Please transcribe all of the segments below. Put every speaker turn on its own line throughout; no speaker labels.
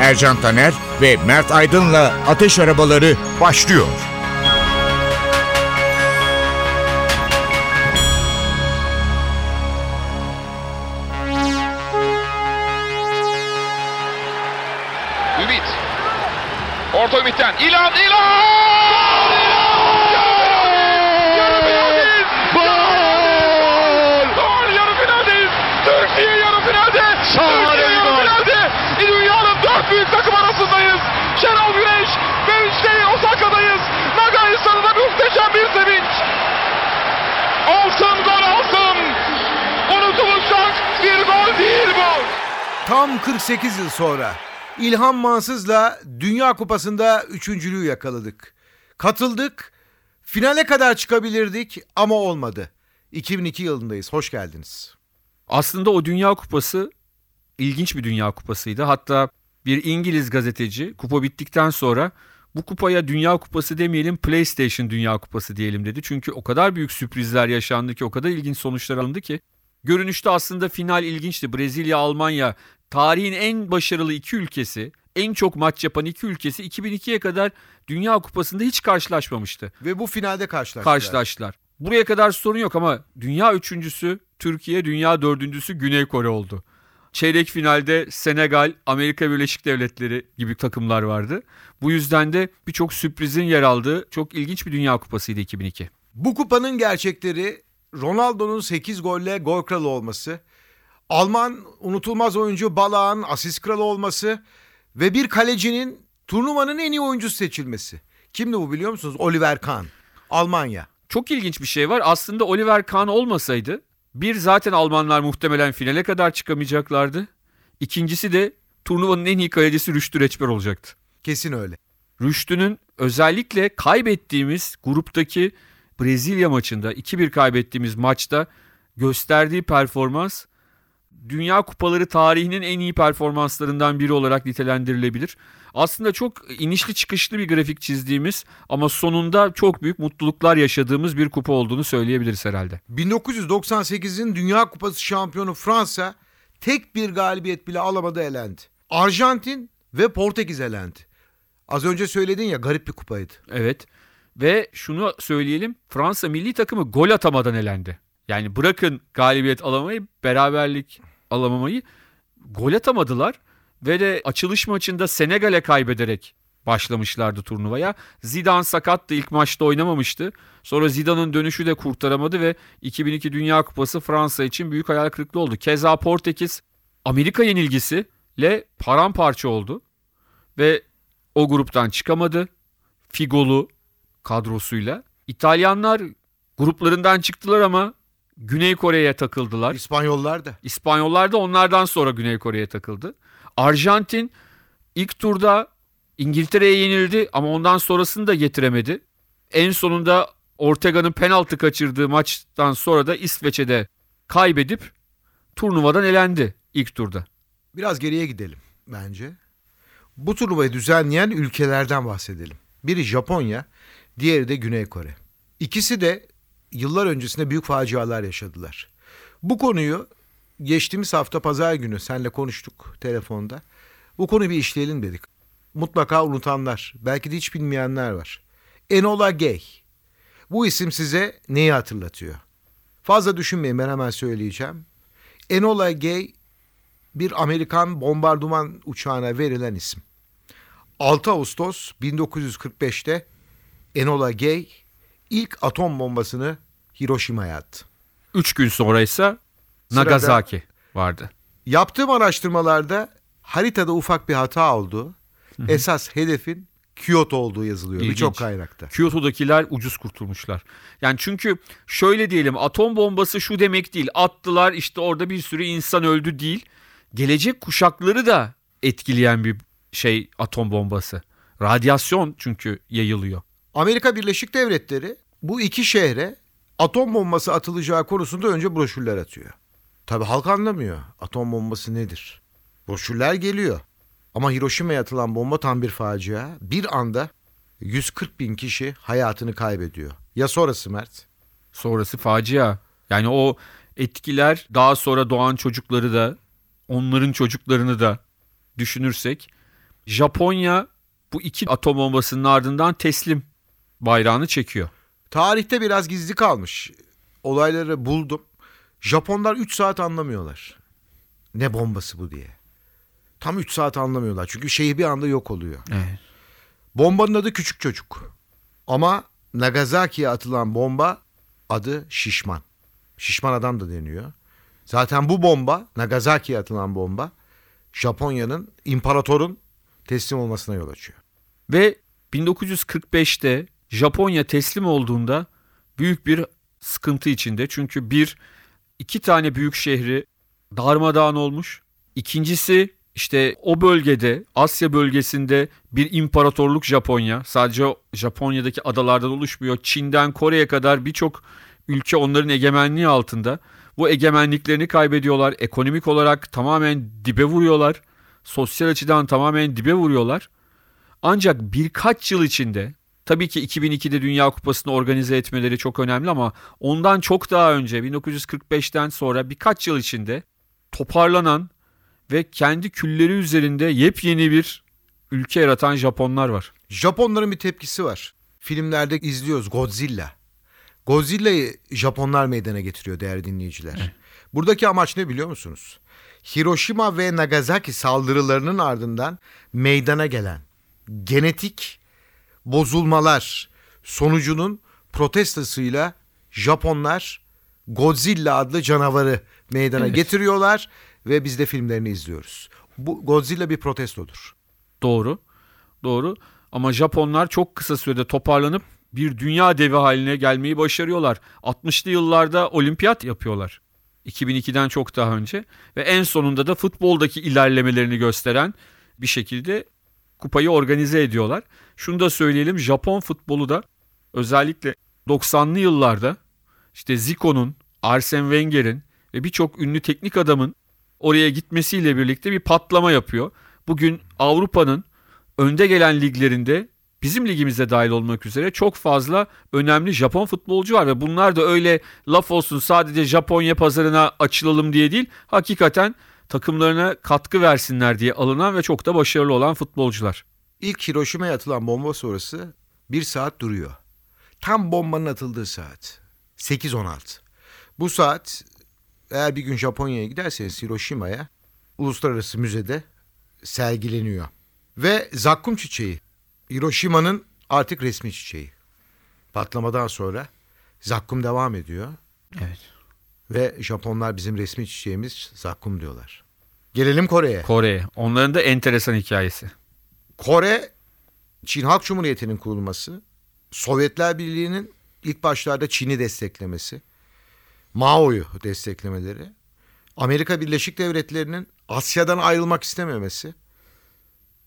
Ercan Taner ve Mert Aydın'la Ateş Arabaları başlıyor.
Ümit. Orta Ümit'ten. İlan, İlan! Türkiye yarı finalde! Türkiye yarı finalde! Dünyanın dört büyük takım arasındayız! Şenol Güneş ve işte Osaka'dayız! Nagai Sarı'da muhteşem bir sevinç! Altın gol altın! Unutulacak bir gol değil bu!
Tam 48 yıl sonra İlhan Mansız'la Dünya Kupası'nda üçüncülüğü yakaladık. Katıldık, finale kadar çıkabilirdik ama olmadı. 2002 yılındayız, hoş geldiniz.
Aslında o Dünya Kupası ilginç bir Dünya Kupasıydı. Hatta bir İngiliz gazeteci kupa bittikten sonra bu kupaya Dünya Kupası demeyelim PlayStation Dünya Kupası diyelim dedi. Çünkü o kadar büyük sürprizler yaşandı ki o kadar ilginç sonuçlar alındı ki. Görünüşte aslında final ilginçti. Brezilya, Almanya tarihin en başarılı iki ülkesi, en çok maç yapan iki ülkesi 2002'ye kadar Dünya Kupası'nda hiç karşılaşmamıştı.
Ve bu finalde karşılaştılar.
Karşılaştılar. Buraya kadar sorun yok ama dünya üçüncüsü Türkiye, dünya dördüncüsü Güney Kore oldu. Çeyrek finalde Senegal, Amerika Birleşik Devletleri gibi takımlar vardı. Bu yüzden de birçok sürprizin yer aldığı çok ilginç bir Dünya Kupasıydı 2002.
Bu kupanın gerçekleri Ronaldo'nun 8 golle gol kralı olması, Alman unutulmaz oyuncu Balağ'ın asist kralı olması ve bir kalecinin turnuvanın en iyi oyuncusu seçilmesi. Kimdi bu biliyor musunuz? Oliver Kahn. Almanya.
Çok ilginç bir şey var. Aslında Oliver Kahn olmasaydı bir zaten Almanlar muhtemelen finale kadar çıkamayacaklardı. İkincisi de turnuvanın en iyi kalecisi Rüştü Reçber olacaktı.
Kesin öyle.
Rüştü'nün özellikle kaybettiğimiz gruptaki Brezilya maçında 2-1 kaybettiğimiz maçta gösterdiği performans Dünya Kupaları tarihinin en iyi performanslarından biri olarak nitelendirilebilir. Aslında çok inişli çıkışlı bir grafik çizdiğimiz ama sonunda çok büyük mutluluklar yaşadığımız bir kupa olduğunu söyleyebiliriz herhalde.
1998'in Dünya Kupası şampiyonu Fransa tek bir galibiyet bile alamadı elendi. Arjantin ve Portekiz elendi. Az önce söyledin ya garip bir kupaydı.
Evet ve şunu söyleyelim Fransa milli takımı gol atamadan elendi. Yani bırakın galibiyet alamayı beraberlik alamamayı gol atamadılar. Ve de açılış maçında Senegal'e kaybederek başlamışlardı turnuvaya. Zidane sakattı ilk maçta oynamamıştı. Sonra Zidane'ın dönüşü de kurtaramadı ve 2002 Dünya Kupası Fransa için büyük hayal kırıklığı oldu. Keza Portekiz Amerika yenilgisiyle paramparça oldu ve o gruptan çıkamadı. Figolu kadrosuyla. İtalyanlar gruplarından çıktılar ama Güney Kore'ye takıldılar.
İspanyollar da.
İspanyollar da onlardan sonra Güney Kore'ye takıldı. Arjantin ilk turda İngiltere'ye yenildi ama ondan sonrasını da getiremedi. En sonunda Ortega'nın penaltı kaçırdığı maçtan sonra da İsveç'e de kaybedip turnuvadan elendi ilk turda.
Biraz geriye gidelim bence. Bu turnuvayı düzenleyen ülkelerden bahsedelim. Biri Japonya, diğeri de Güney Kore. İkisi de yıllar öncesinde büyük facialar yaşadılar. Bu konuyu geçtiğimiz hafta pazar günü senle konuştuk telefonda. Bu konuyu bir işleyelim dedik. Mutlaka unutanlar, belki de hiç bilmeyenler var. Enola Gay. Bu isim size neyi hatırlatıyor? Fazla düşünmeyin ben hemen söyleyeceğim. Enola Gay bir Amerikan bombardıman uçağına verilen isim. 6 Ağustos 1945'te Enola Gay ilk atom bombasını Hiroşima'ya attı.
Üç gün sonra ise Nagasaki vardı.
Yaptığım araştırmalarda haritada ufak bir hata oldu. Esas hedefin Kyoto olduğu yazılıyor birçok kaynakta.
Kyoto'dakiler ucuz kurtulmuşlar. Yani çünkü şöyle diyelim atom bombası şu demek değil. Attılar işte orada bir sürü insan öldü değil. Gelecek kuşakları da etkileyen bir şey atom bombası. Radyasyon çünkü yayılıyor.
Amerika Birleşik Devletleri bu iki şehre atom bombası atılacağı konusunda önce broşürler atıyor. Tabi halk anlamıyor atom bombası nedir. Broşürler geliyor. Ama Hiroşima'ya atılan bomba tam bir facia. Bir anda 140 bin kişi hayatını kaybediyor. Ya sonrası Mert?
Sonrası facia. Yani o etkiler daha sonra doğan çocukları da onların çocuklarını da düşünürsek Japonya bu iki atom bombasının ardından teslim bayrağını çekiyor.
Tarihte biraz gizli kalmış. Olayları buldum. Japonlar 3 saat anlamıyorlar. Ne bombası bu diye. Tam 3 saat anlamıyorlar. Çünkü şehir bir anda yok oluyor.
Evet.
Bombanın adı Küçük Çocuk. Ama Nagasaki'ye atılan bomba adı Şişman. Şişman adam da deniyor. Zaten bu bomba, Nagasaki'ye atılan bomba Japonya'nın imparatorun teslim olmasına yol açıyor.
Ve 1945'te Japonya teslim olduğunda büyük bir sıkıntı içinde. Çünkü bir, iki tane büyük şehri darmadağın olmuş. İkincisi işte o bölgede Asya bölgesinde bir imparatorluk Japonya. Sadece Japonya'daki adalardan oluşmuyor. Çin'den Kore'ye kadar birçok ülke onların egemenliği altında. Bu egemenliklerini kaybediyorlar. Ekonomik olarak tamamen dibe vuruyorlar. Sosyal açıdan tamamen dibe vuruyorlar. Ancak birkaç yıl içinde tabii ki 2002'de Dünya Kupası'nı organize etmeleri çok önemli ama ondan çok daha önce 1945'ten sonra birkaç yıl içinde toparlanan ve kendi külleri üzerinde yepyeni bir ülke yaratan Japonlar var.
Japonların bir tepkisi var. Filmlerde izliyoruz Godzilla. Godzilla'yı Japonlar meydana getiriyor değerli dinleyiciler. Buradaki amaç ne biliyor musunuz? Hiroşima ve Nagasaki saldırılarının ardından meydana gelen genetik bozulmalar sonucunun protestasıyla Japonlar Godzilla adlı canavarı meydana
Evet.
getiriyorlar ve biz de filmlerini izliyoruz. Bu Godzilla bir protestodur.
Doğru. Doğru. Ama Japonlar çok kısa sürede toparlanıp bir dünya devi haline gelmeyi başarıyorlar. 60'lı yıllarda olimpiyat yapıyorlar. 2002'den çok daha önce ve en sonunda da futboldaki ilerlemelerini gösteren bir şekilde kupayı organize ediyorlar. Şunu da söyleyelim Japon futbolu da özellikle 90'lı yıllarda işte Zico'nun, Arsene Wenger'in ve birçok ünlü teknik adamın oraya gitmesiyle birlikte bir patlama yapıyor. Bugün Avrupa'nın önde gelen liglerinde bizim ligimize dahil olmak üzere çok fazla önemli Japon futbolcu var ve bunlar da öyle laf olsun sadece Japonya pazarına açılalım diye değil hakikaten takımlarına katkı versinler diye alınan ve çok da başarılı olan futbolcular.
İlk Hiroşima'ya atılan bomba sonrası bir saat duruyor. Tam bombanın atıldığı saat. 8.16. Bu saat eğer bir gün Japonya'ya giderseniz Hiroşima'ya uluslararası müzede sergileniyor. Ve zakkum çiçeği Hiroşima'nın artık resmi çiçeği. Patlamadan sonra zakkum devam ediyor
Evet.
Ve Japonlar bizim resmi çiçeğimiz zakkum diyorlar. Gelelim Kore'ye.
Kore. Onların da enteresan hikayesi.
Kore, Çin Halk Cumhuriyeti'nin kurulması, Sovyetler Birliği'nin ilk başlarda Çin'i desteklemesi, Mao'yu desteklemeleri, Amerika Birleşik Devletleri'nin Asya'dan ayrılmak istememesi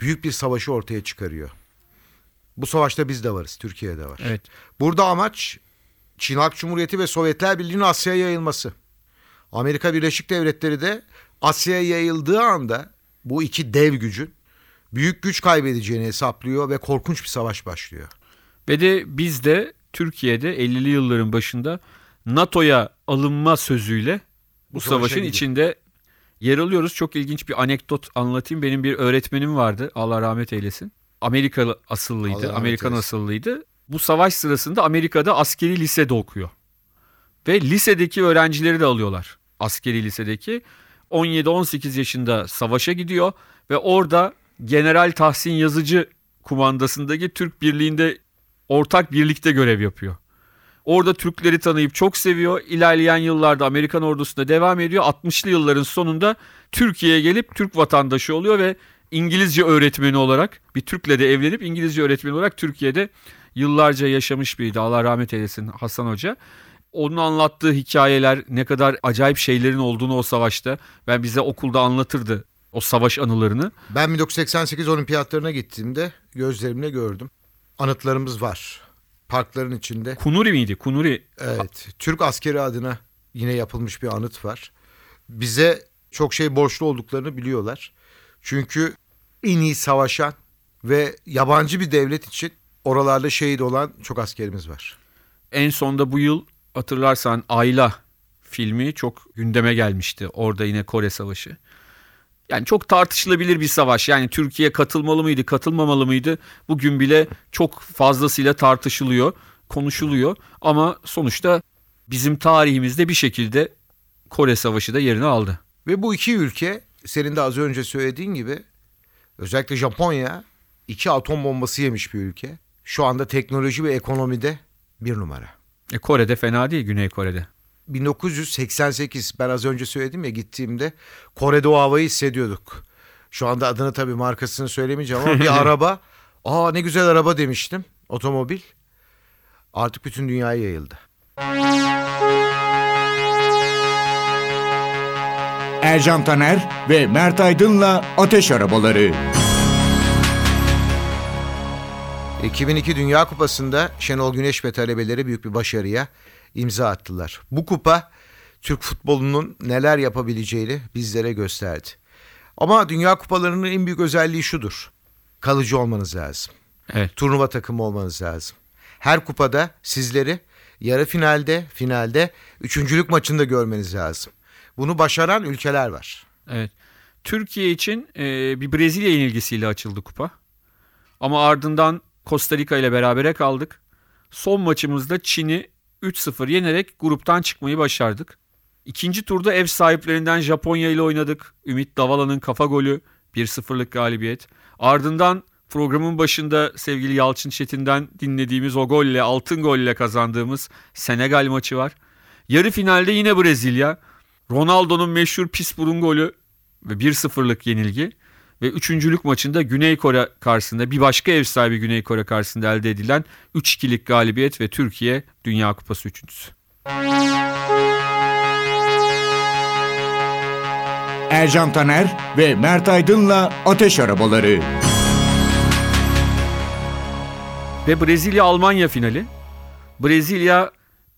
büyük bir savaşı ortaya çıkarıyor. Bu savaşta biz de varız, Türkiye'de var.
Evet.
Burada amaç Çin Halk Cumhuriyeti ve Sovyetler Birliği'nin Asya'ya yayılması. Amerika Birleşik Devletleri de Asya'ya yayıldığı anda bu iki dev gücün büyük güç kaybedeceğini hesaplıyor ve korkunç bir savaş başlıyor.
Ve de biz de Türkiye'de 50'li yılların başında NATO'ya alınma sözüyle bu,
Bu
savaşın
gidiyor.
içinde yer alıyoruz. Çok ilginç bir anekdot anlatayım. Benim bir öğretmenim vardı. Allah rahmet eylesin. Amerikalı asıllıydı. Amerikan
eylesin.
asıllıydı. Bu savaş sırasında Amerika'da askeri lisede okuyor. Ve lisedeki öğrencileri de alıyorlar. Askeri lisedeki. 17-18 yaşında savaşa gidiyor ve orada General Tahsin Yazıcı kumandasındaki Türk Birliği'nde ortak birlikte görev yapıyor. Orada Türkleri tanıyıp çok seviyor. İlerleyen yıllarda Amerikan ordusunda devam ediyor. 60'lı yılların sonunda Türkiye'ye gelip Türk vatandaşı oluyor ve İngilizce öğretmeni olarak bir Türk'le de evlenip İngilizce öğretmeni olarak Türkiye'de yıllarca yaşamış biriydi. Allah rahmet eylesin Hasan Hoca. Onun anlattığı hikayeler ne kadar acayip şeylerin olduğunu o savaşta ben bize okulda anlatırdı o savaş anılarını.
Ben 1988 olimpiyatlarına gittiğimde gözlerimle gördüm. Anıtlarımız var. Parkların içinde.
Kunuri miydi? Kunuri.
Evet. Türk askeri adına yine yapılmış bir anıt var. Bize çok şey borçlu olduklarını biliyorlar. Çünkü en iyi savaşan ve yabancı bir devlet için oralarda şehit olan çok askerimiz var.
En sonda bu yıl hatırlarsan Ayla filmi çok gündeme gelmişti. Orada yine Kore Savaşı. Yani çok tartışılabilir bir savaş. Yani Türkiye katılmalı mıydı, katılmamalı mıydı? Bugün bile çok fazlasıyla tartışılıyor, konuşuluyor. Ama sonuçta bizim tarihimizde bir şekilde Kore Savaşı da yerini aldı.
Ve bu iki ülke senin de az önce söylediğin gibi özellikle Japonya iki atom bombası yemiş bir ülke. Şu anda teknoloji ve ekonomide bir numara.
E Kore'de fena değil, Güney Kore'de.
1988 ben az önce söyledim ya gittiğimde Kore'de o havayı hissediyorduk. Şu anda adını tabii markasını söylemeyeceğim ama bir araba aa ne güzel araba demiştim otomobil artık bütün dünyaya yayıldı.
Ercan Taner ve Mert Aydın'la Ateş Arabaları.
2002 Dünya Kupası'nda Şenol Güneş ve talebeleri büyük bir başarıya imza attılar. Bu kupa Türk futbolunun neler yapabileceğini bizlere gösterdi. Ama Dünya Kupalarının en büyük özelliği şudur. Kalıcı olmanız lazım.
Evet.
Turnuva takımı olmanız lazım. Her kupada sizleri yarı finalde, finalde, üçüncülük maçında görmeniz lazım. Bunu başaran ülkeler var.
Evet. Türkiye için e, bir Brezilya yenilgisiyle açıldı kupa. Ama ardından Costa Rica ile berabere kaldık. Son maçımızda Çin'i 3-0 yenerek gruptan çıkmayı başardık. İkinci turda ev sahiplerinden Japonya ile oynadık. Ümit Davala'nın kafa golü 1-0'lık galibiyet. Ardından programın başında sevgili Yalçın Çetin'den dinlediğimiz o golle, altın golle kazandığımız Senegal maçı var. Yarı finalde yine Brezilya. Ronaldo'nun meşhur pis burun golü ve 1-0'lık yenilgi. Ve üçüncülük maçında Güney Kore karşısında bir başka ev sahibi Güney Kore karşısında elde edilen 3-2'lik galibiyet ve Türkiye Dünya Kupası üçüncüsü.
Ercan Taner ve Mert Aydın'la Ateş Arabaları.
Ve Brezilya-Almanya finali. Brezilya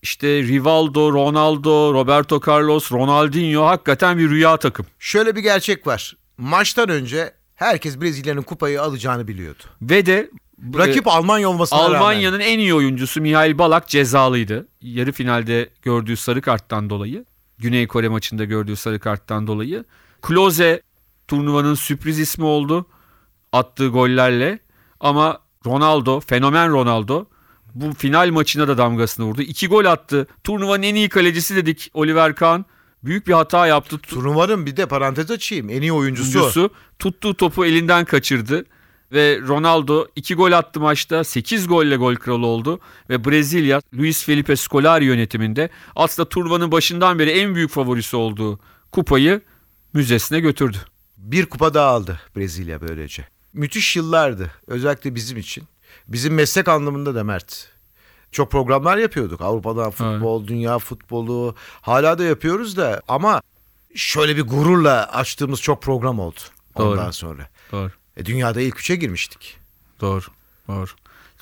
işte Rivaldo, Ronaldo, Roberto Carlos, Ronaldinho hakikaten bir rüya takım.
Şöyle bir gerçek var. Maçtan önce herkes Brezilya'nın kupayı alacağını biliyordu.
Ve de
Rakip Almanya olmasına rağmen.
Almanya'nın en iyi oyuncusu Mihail Balak cezalıydı. Yarı finalde gördüğü sarı karttan dolayı. Güney Kore maçında gördüğü sarı karttan dolayı. Klose turnuvanın sürpriz ismi oldu. Attığı gollerle. Ama Ronaldo, fenomen Ronaldo bu final maçına da damgasını vurdu. İki gol attı. Turnuvanın en iyi kalecisi dedik Oliver Kahn. Büyük bir hata yaptı.
Turnuvanın bir de parantez açayım. En iyi oyuncusu.
Oyuncusu tuttuğu topu elinden kaçırdı. Ve Ronaldo 2 gol attı maçta. 8 golle gol kralı oldu. Ve Brezilya Luis Felipe Scolari yönetiminde aslında turnuvanın başından beri en büyük favorisi olduğu kupayı müzesine götürdü.
Bir kupa daha aldı Brezilya böylece. Müthiş yıllardı özellikle bizim için. Bizim meslek anlamında da Mert. Çok programlar yapıyorduk. Avrupa'dan futbol, dünya futbolu. Hala da yapıyoruz da ama şöyle bir gururla açtığımız çok program oldu ondan
Doğru.
sonra.
Doğru.
E, dünyada ilk üçe girmiştik.
Doğru. Doğru.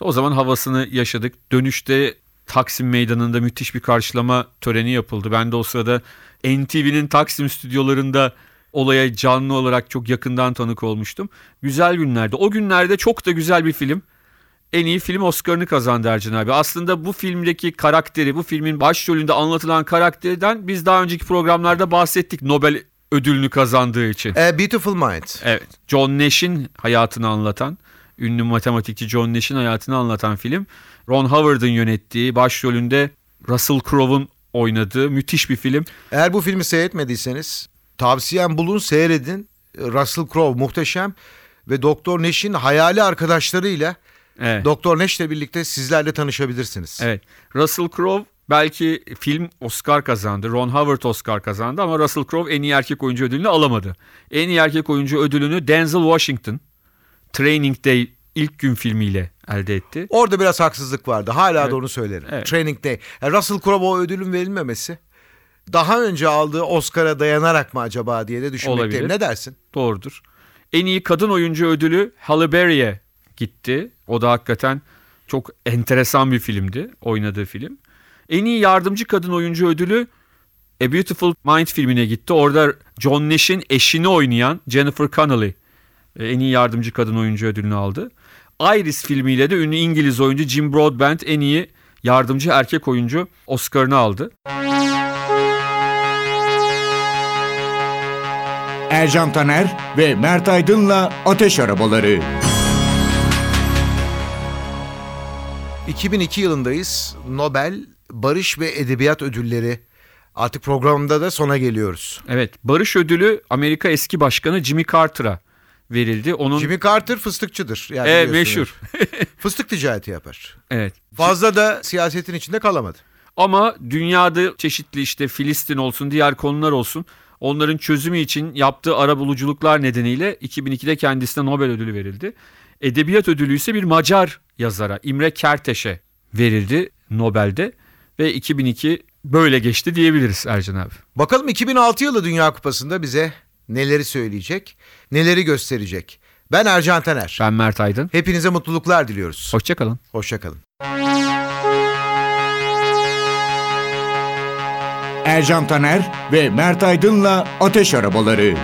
O zaman havasını yaşadık. Dönüşte Taksim Meydanı'nda müthiş bir karşılama töreni yapıldı. Ben de o sırada NTV'nin Taksim stüdyolarında olaya canlı olarak çok yakından tanık olmuştum. Güzel günlerdi. O günlerde çok da güzel bir film. En iyi film Oscar'ını kazandı Ercan abi. Aslında bu filmdeki karakteri, bu filmin başrolünde anlatılan karakterden biz daha önceki programlarda bahsettik Nobel ödülünü kazandığı için.
A Beautiful Mind.
Evet. John Nash'in hayatını anlatan, ünlü matematikçi John Nash'in hayatını anlatan film. Ron Howard'ın yönettiği, başrolünde Russell Crowe'un oynadığı müthiş bir film.
Eğer bu filmi seyretmediyseniz tavsiyem bulun seyredin. Russell Crowe muhteşem ve Doktor Nash'in hayali arkadaşlarıyla
Evet.
Doktor Nash'le birlikte sizlerle tanışabilirsiniz.
evet. Russell Crowe belki film Oscar kazandı. Ron Howard Oscar kazandı ama Russell Crowe en iyi erkek oyuncu ödülünü alamadı. En iyi erkek oyuncu ödülünü Denzel Washington Training Day ilk gün filmiyle elde etti.
Orada biraz haksızlık vardı. Hala
Evet.
da onu söylerim.
Evet.
Training Day. Yani Russell Crowe'a o ödülün verilmemesi daha önce aldığı Oscar'a dayanarak mı acaba diye de düşünmekteyim. Ne dersin?
Doğrudur. En iyi kadın oyuncu ödülü Halle Berry'e gitti. O da hakikaten çok enteresan bir filmdi. Oynadığı film. En iyi yardımcı kadın oyuncu ödülü A Beautiful Mind filmine gitti. Orada John Nash'in eşini oynayan Jennifer Connelly e, en iyi yardımcı kadın oyuncu ödülünü aldı. Iris filmiyle de ünlü İngiliz oyuncu Jim Broadbent en iyi yardımcı erkek oyuncu Oscar'ını aldı.
Ercan Taner ve Mert Aydın'la Ateş Arabaları.
2002 yılındayız. Nobel Barış ve Edebiyat Ödülleri. Artık programda da sona geliyoruz.
Evet, Barış Ödülü Amerika eski başkanı Jimmy Carter'a verildi. Onun
Jimmy Carter fıstıkçıdır. Yani
Evet,
biliyorsun.
meşhur.
Fıstık ticareti yapar.
evet.
Fazla da siyasetin içinde kalamadı.
Ama dünyada çeşitli işte Filistin olsun, diğer konular olsun onların çözümü için yaptığı arabuluculuklar nedeniyle 2002'de kendisine Nobel ödülü verildi. Edebiyat ödülü ise bir Macar yazara İmre Kerteş'e verildi Nobel'de ve 2002 böyle geçti diyebiliriz Ercan abi.
Bakalım 2006 yılı Dünya Kupası'nda bize neleri söyleyecek, neleri gösterecek. Ben Ercan Taner.
Ben Mert Aydın.
Hepinize mutluluklar diliyoruz.
Hoşçakalın.
Hoşçakalın.
Ercan Taner ve Mert Aydın'la Ateş Arabaları.